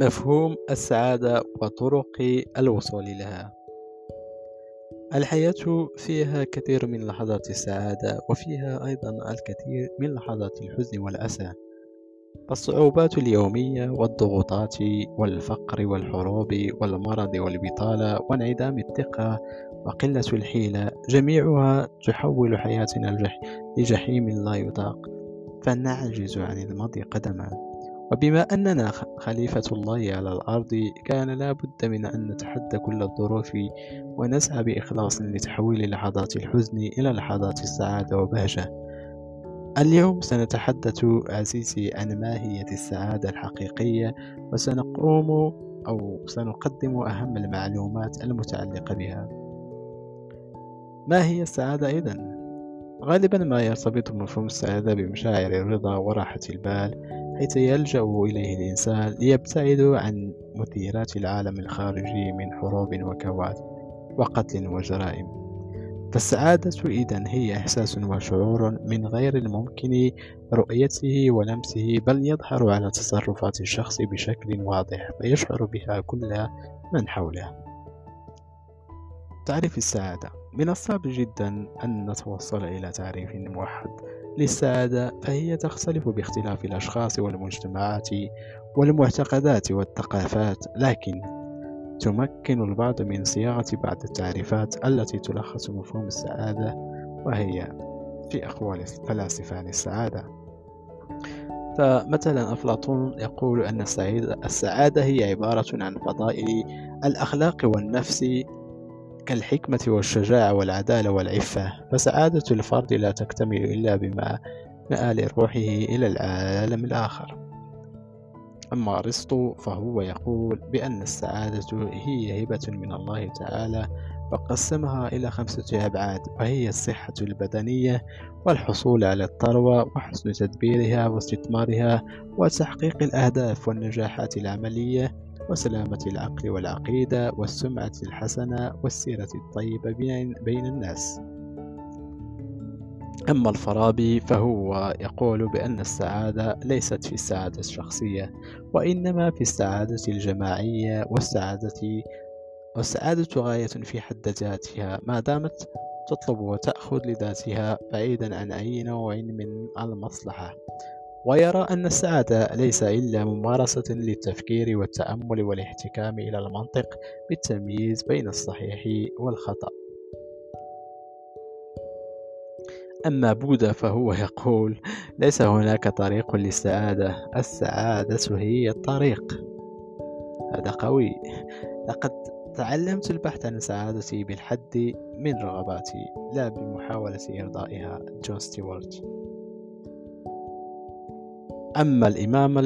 مفهوم السعادة وطرق الوصول لها. الحياة فيها كثير من لحظات السعادة وفيها أيضا الكثير من لحظات الحزن والأسى فالصعوبات اليومية والضغوطات والفقر والحروب والمرض والبطالة وانعدام الثقة وقلة الحيلة جميعها تحول حياتنا لجحيم لا يطاق. فنعجز عن المضي قدما. وبما أننا خليفة الله على الأرض كان لا بد من أن نتحدى كل الظروف ونسعى بإخلاص لتحويل لحظات الحزن إلى لحظات السعادة وبهجة اليوم سنتحدث عزيزي عن ماهية السعادة الحقيقية وسنقوم أو سنقدم أهم المعلومات المتعلقة بها ما هي السعادة إذن؟ غالبا ما يرتبط مفهوم السعادة بمشاعر الرضا وراحة البال حيث يلجأ إليه الإنسان ليبتعد عن مثيرات العالم الخارجي من حروب وكوارث وقتل وجرائم. فالسعادة إذن هي إحساس وشعور من غير الممكن رؤيته ولمسه بل يظهر على تصرفات الشخص بشكل واضح فيشعر بها كل من حوله. تعريف السعادة. من الصعب جدا أن نتوصل إلى تعريف موحد للسعادة فهي تختلف باختلاف الأشخاص والمجتمعات والمعتقدات والثقافات لكن تمكن البعض من صياغة بعض التعريفات التي تلخص مفهوم السعادة وهي في أقوال الفلاسفة عن السعادة. فمثلا أفلاطون يقول أن السعادة هي عبارة عن فضائل الأخلاق والنفس كالحكمة والشجاعة والعدالة والعفة فسعادة الفرد لا تكتمل إلا بما مآل روحه إلى العالم الآخر. أما أرسطو فهو يقول بأن السعادة هي هبة من الله تعالى وقسمها إلى خمسة أبعاد وهي الصحة البدنية والحصول على الثروة وحسن تدبيرها واستثمارها وتحقيق الأهداف والنجاحات العملية. وسلامة العقل والعقيدة والسمعة الحسنة والسيرة الطيبة بين الناس. أما الفارابي فهو يقول بأن السعادة ليست في السعادة الشخصية وإنما في السعادة الجماعية والسعادة والسعادة غاية في حد ذاتها. ما دامت تطلب وتأخذ لذاتها بعيدا عن أي نوع من المصلحة. ويرى أن السعادة ليس إلا ممارسة للتفكير والتأمل والاحتكام إلى المنطق بالتمييز بين الصحيح والخطأ. أما بوذا فهو يقول ليس هناك طريق للسعادة السعادة هي الطريق. هذا قوي. لقد تعلمت البحث عن سعادتي بالحد من رغباتي لا بمحاولة إرضائها. جون ستيوارت. أما الإمام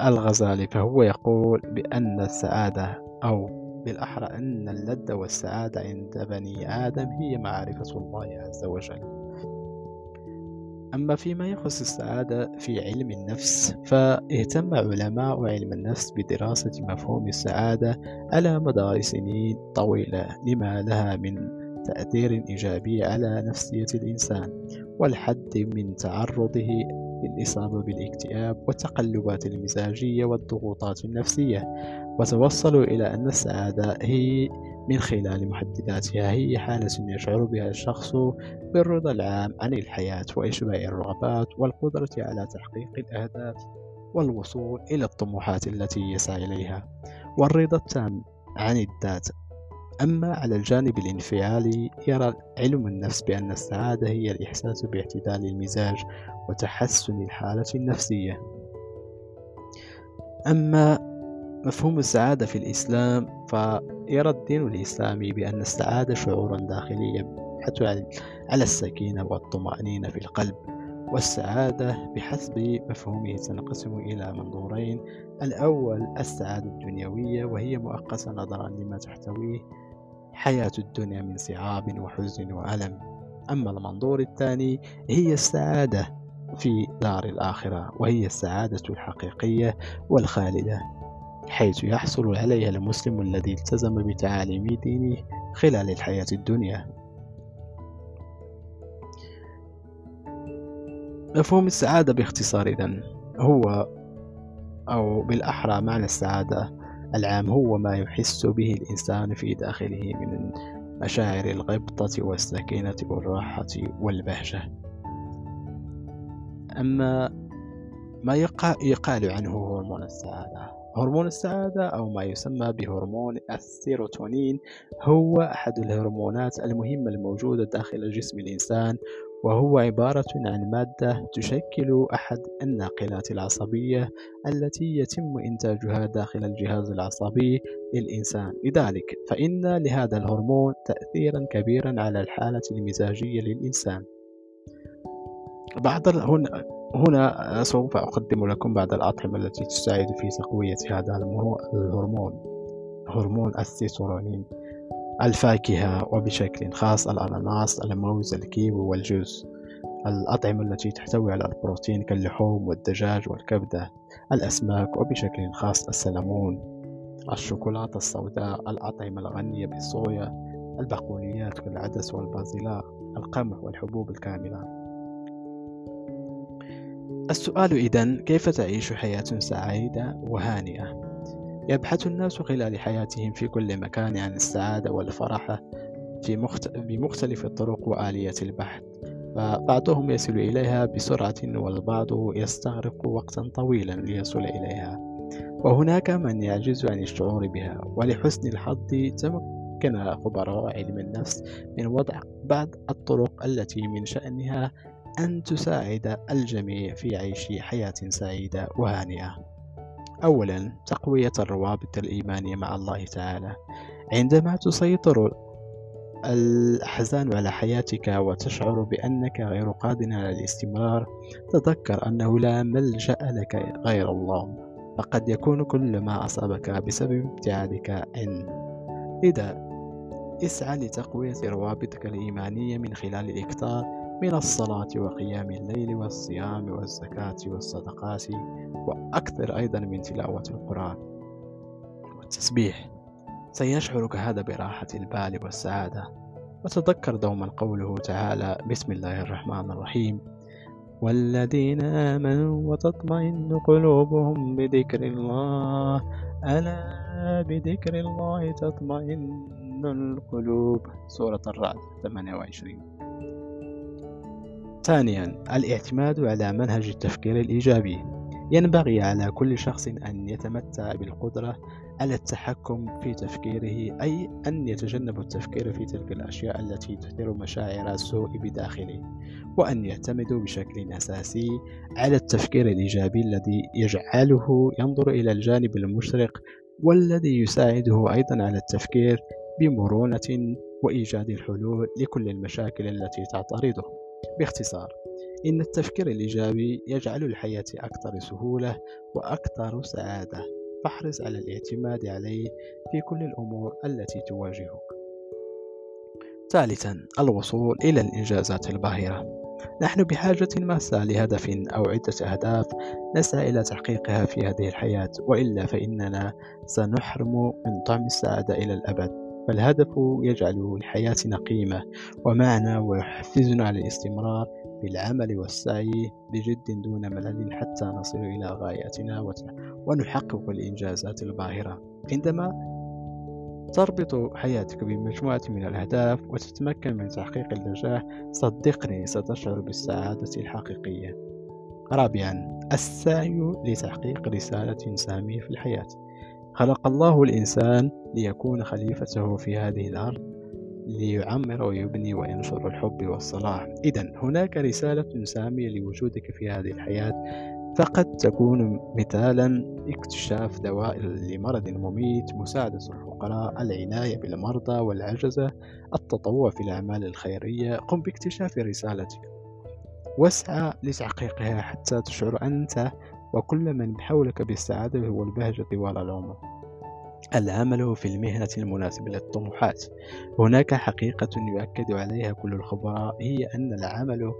الغزالي فهو يقول بأن السعادة أو بالأحرى أن اللذة والسعادة عند بني آدم هي معرفة الله عز وجل. أما فيما يخص السعادة في علم النفس فاهتم علماء علم النفس بدراسة مفهوم السعادة على مدار سنين طويلة لما لها من تأثير إيجابي على نفسية الإنسان والحد من تعرضه للإصابة بالاكتئاب والتقلبات المزاجية والضغوطات النفسية. وتوصلوا إلى أن السعادة هي من خلال محدداتها. هي حالة يشعر بها الشخص بالرضا العام عن الحياة وإشباع الرغبات والقدرة على تحقيق الأهداف والوصول إلى الطموحات التي يسعى إليها. والرضا التام عن الذات أما على الجانب الانفعالي يرى علم النفس بأن السعادة هي الإحساس باعتدال المزاج وتحسن الحالة النفسية. أما مفهوم السعادة في الإسلام فيرى الدين الإسلامي بأن السعادة شعورا داخليا يبحث على السكينة والطمأنينة في القلب والسعادة بحسب مفهومه تنقسم إلى منظورين. الأول السعادة الدنيوية وهي مؤقتة نظرا لما تحتويه حياة الدنيا من صعاب وحزن وألم. أما المنظور الثاني هي السعادة في دار الآخرة وهي السعادة الحقيقية والخالدة حيث يحصل عليها المسلم الذي التزم بتعاليم دينه خلال الحياة الدنيا. مفهوم السعادة باختصار إذن هو أو بالأحرى معنى السعادة العام هو ما يحس به الإنسان في داخله من مشاعر الغبطة والسكينة والراحة والبهجة. أما ما يقال عنه هرمون السعادة. هرمون السعادة أو ما يسمى بهرمون السيروتونين هو أحد الهرمونات المهمة الموجودة داخل جسم الإنسان وهو عبارة عن مادة تشكل أحد الناقلات العصبية التي يتم إنتاجها داخل الجهاز العصبي للإنسان. لذلك فإن لهذا الهرمون تأثيرا كبيرا على الحالة المزاجية للإنسان. بعض هنا هنا سوف أقدم لكم بعض الأطعمة التي تساعد في تقوية هذا الهرمون. هرمون السيتورونين الفاكهة وبشكل خاص الأناناس الموز الكيوي والجوز. الأطعمة التي تحتوي على البروتين كاللحوم والدجاج والكبدة. الأسماك وبشكل خاص السلمون. الشوكولاتة السوداء الأطعمة الغنية بالصويا. البقوليات كالعدس والبازلاء القمح والحبوب الكاملة. السؤال إذن كيف تعيش حياة سعيدة وهانئة؟ يبحث الناس خلال حياتهم في كل مكان عن السعادة والفرح في مخت... بمختلف الطرق وآلية البحث فبعضهم يصل إليها بسرعة والبعض يستغرق وقتا طويلا ليصل إليها وهناك من يعجز عن الشعور بها ولحسن الحظ تمكن خبراء علم النفس من وضع بعض الطرق التي من شأنها أن تساعد الجميع في عيش حياة سعيدة وهانئة. أولا تقوية الروابط الإيمانية مع الله تعالى. عندما تسيطر الأحزان على حياتك وتشعر بأنك غير قادر على الاستمرار تذكر أنه لا ملجأ لك غير الله. فقد يكون كل ما أصابك بسبب ابتعادك عنه إذا اسعى لتقوية روابطك الإيمانية من خلال الإكثار من الصلاة وقيام الليل والصيام والزكاة والصدقات وأكثر أيضا من تلاوة القرآن والتسبيح. سيشعرك هذا براحة البال والسعادة. وتذكر دوما قوله تعالى بسم الله الرحمن الرحيم والذين آمنوا وتطمئن قلوبهم بذكر الله ألا بذكر الله تطمئن القلوب سورة الرعد 28 ثانيا الاعتماد على منهج التفكير الإيجابي. ينبغي على كل شخص أن يتمتع بالقدرة على التحكم في تفكيره أي أن يتجنب التفكير في تلك الأشياء التي تثير مشاعر السوء بداخله وأن يعتمد بشكل أساسي على التفكير الإيجابي الذي يجعله ينظر إلى الجانب المشرق والذي يساعده أيضا على التفكير بمرونة وإيجاد الحلول لكل المشاكل التي تعترضه. باختصار إن التفكير الإيجابي يجعل الحياة أكثر سهولة وأكثر سعادة. فاحرص على الاعتماد عليه في كل الأمور التي تواجهك. ثالثا الوصول إلى الإنجازات الباهرة. نحن بحاجة ماسة لهدف أو عدة أهداف نسعى إلى تحقيقها في هذه الحياة وإلا فإننا سنحرم من طعم السعادة إلى الأبد. فالهدف يجعل لحياتنا قيمة ومعنى ويحفزنا على الاستمرار في العمل والسعي بجد دون ملل حتى نصل إلى غاياتنا ونحقق الإنجازات الباهرة. عندما تربط حياتك بمجموعة من الأهداف وتتمكن من تحقيق النجاح صدقني ستشعر بالسعادة الحقيقية. رابعا السعي لتحقيق رسالة سامية في الحياة. خلق الله الإنسان ليكون خليفته في هذه الأرض ليعمر ويبني وينشر الحب والصلاح. إذا هناك رسالة سامية لوجودك في هذه الحياة. فقد تكون مثالا اكتشاف دواء لمرض مميت مساعدة الفقراء العناية بالمرضى والعجزة التطوع في الأعمال الخيرية. قم باكتشاف رسالتك. واسعى لتحقيقها حتى تشعر أنت وكل من حولك بالسعادة والبهجة طوال العمر. العمل في المهنة المناسبة للطموحات. هناك حقيقة يؤكد عليها كل الخبراء هي أن العمل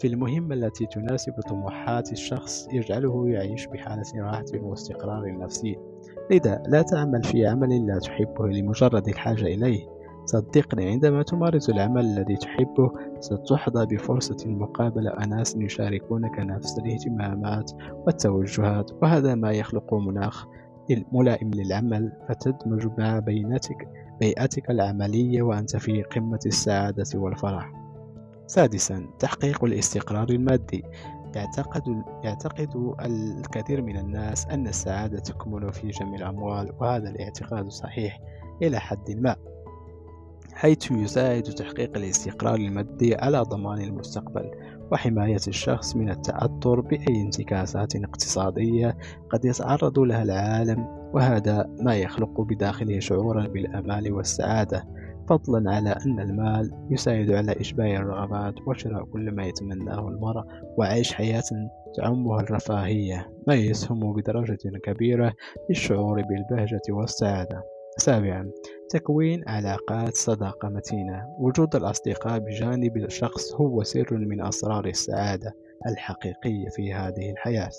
في المهمة التي تناسب طموحات الشخص يجعله يعيش بحالة راحة واستقرار نفسي. لذا لا تعمل في عمل لا تحبه لمجرد الحاجة إليه. صدقني عندما تمارس العمل الذي تحبه ستحظى بفرصة مقابلة أناس يشاركونك نفس الاهتمامات والتوجهات وهذا ما يخلق مناخ ملائم للعمل فتدمج مع بينتك بيئتك العملية وأنت في قمة السعادة والفرح. سادسا تحقيق الاستقرار المادي. يعتقد, يعتقد الكثير من الناس أن السعادة تكمن في جمع الأموال وهذا الاعتقاد صحيح إلى حد ما. حيث يساعد تحقيق الاستقرار المادي على ضمان المستقبل وحماية الشخص من التأثر بأي انتكاسات اقتصادية قد يتعرض لها العالم وهذا ما يخلق بداخله شعورا بالأمان والسعادة فضلا على أن المال يساعد على إشباع الرغبات وشراء كل ما يتمناه المرء وعيش حياة تعمها الرفاهية ما يسهم بدرجة كبيرة للشعور بالبهجة والسعادة. سابعا تكوين علاقات صداقة متينة. وجود الأصدقاء بجانب الشخص هو سر من أسرار السعادة الحقيقية في هذه الحياة.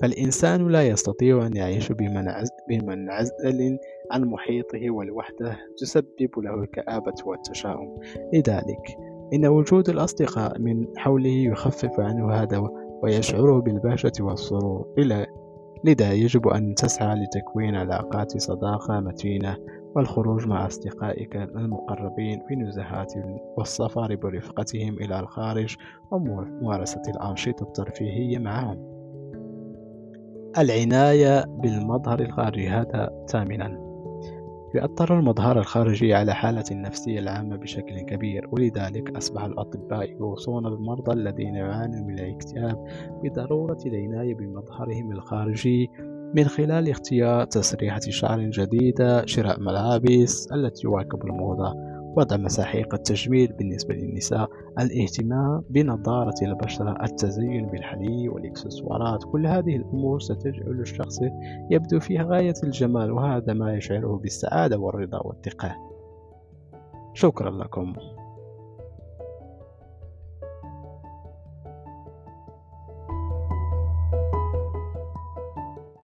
فالإنسان لا يستطيع أن يعيش بمنعزل عن محيطه والوحدة تسبب له الكآبة والتشاؤم. لذلك إن وجود الأصدقاء من حوله يخفف عنه هذا ويشعره بالبهجة والسرور. لذا يجب أن تسعى لتكوين علاقات صداقة متينة والخروج مع أصدقائك المقربين في نزهات والسفر برفقتهم إلى الخارج وممارسة الأنشطة الترفيهية معهم. العناية بالمظهر الخارجي هذا ثامنا. يؤثر المظهر الخارجي على حالة النفسية العامة بشكل كبير ولذلك أصبح الأطباء يوصون بالمرضى الذين يعانون من الاكتئاب بضرورة العناية بمظهرهم الخارجي من خلال اختيار تسريحة شعر جديدة شراء ملابس التي تواكب الموضة. وضع مساحيق التجميل بالنسبة للنساء الاهتمام بنضارة البشرة التزين بالحلي والإكسسوارات. كل هذه الأمور ستجعل الشخص يبدو في غاية الجمال وهذا ما يشعره بالسعادة والرضا والثقة شكرا لكم.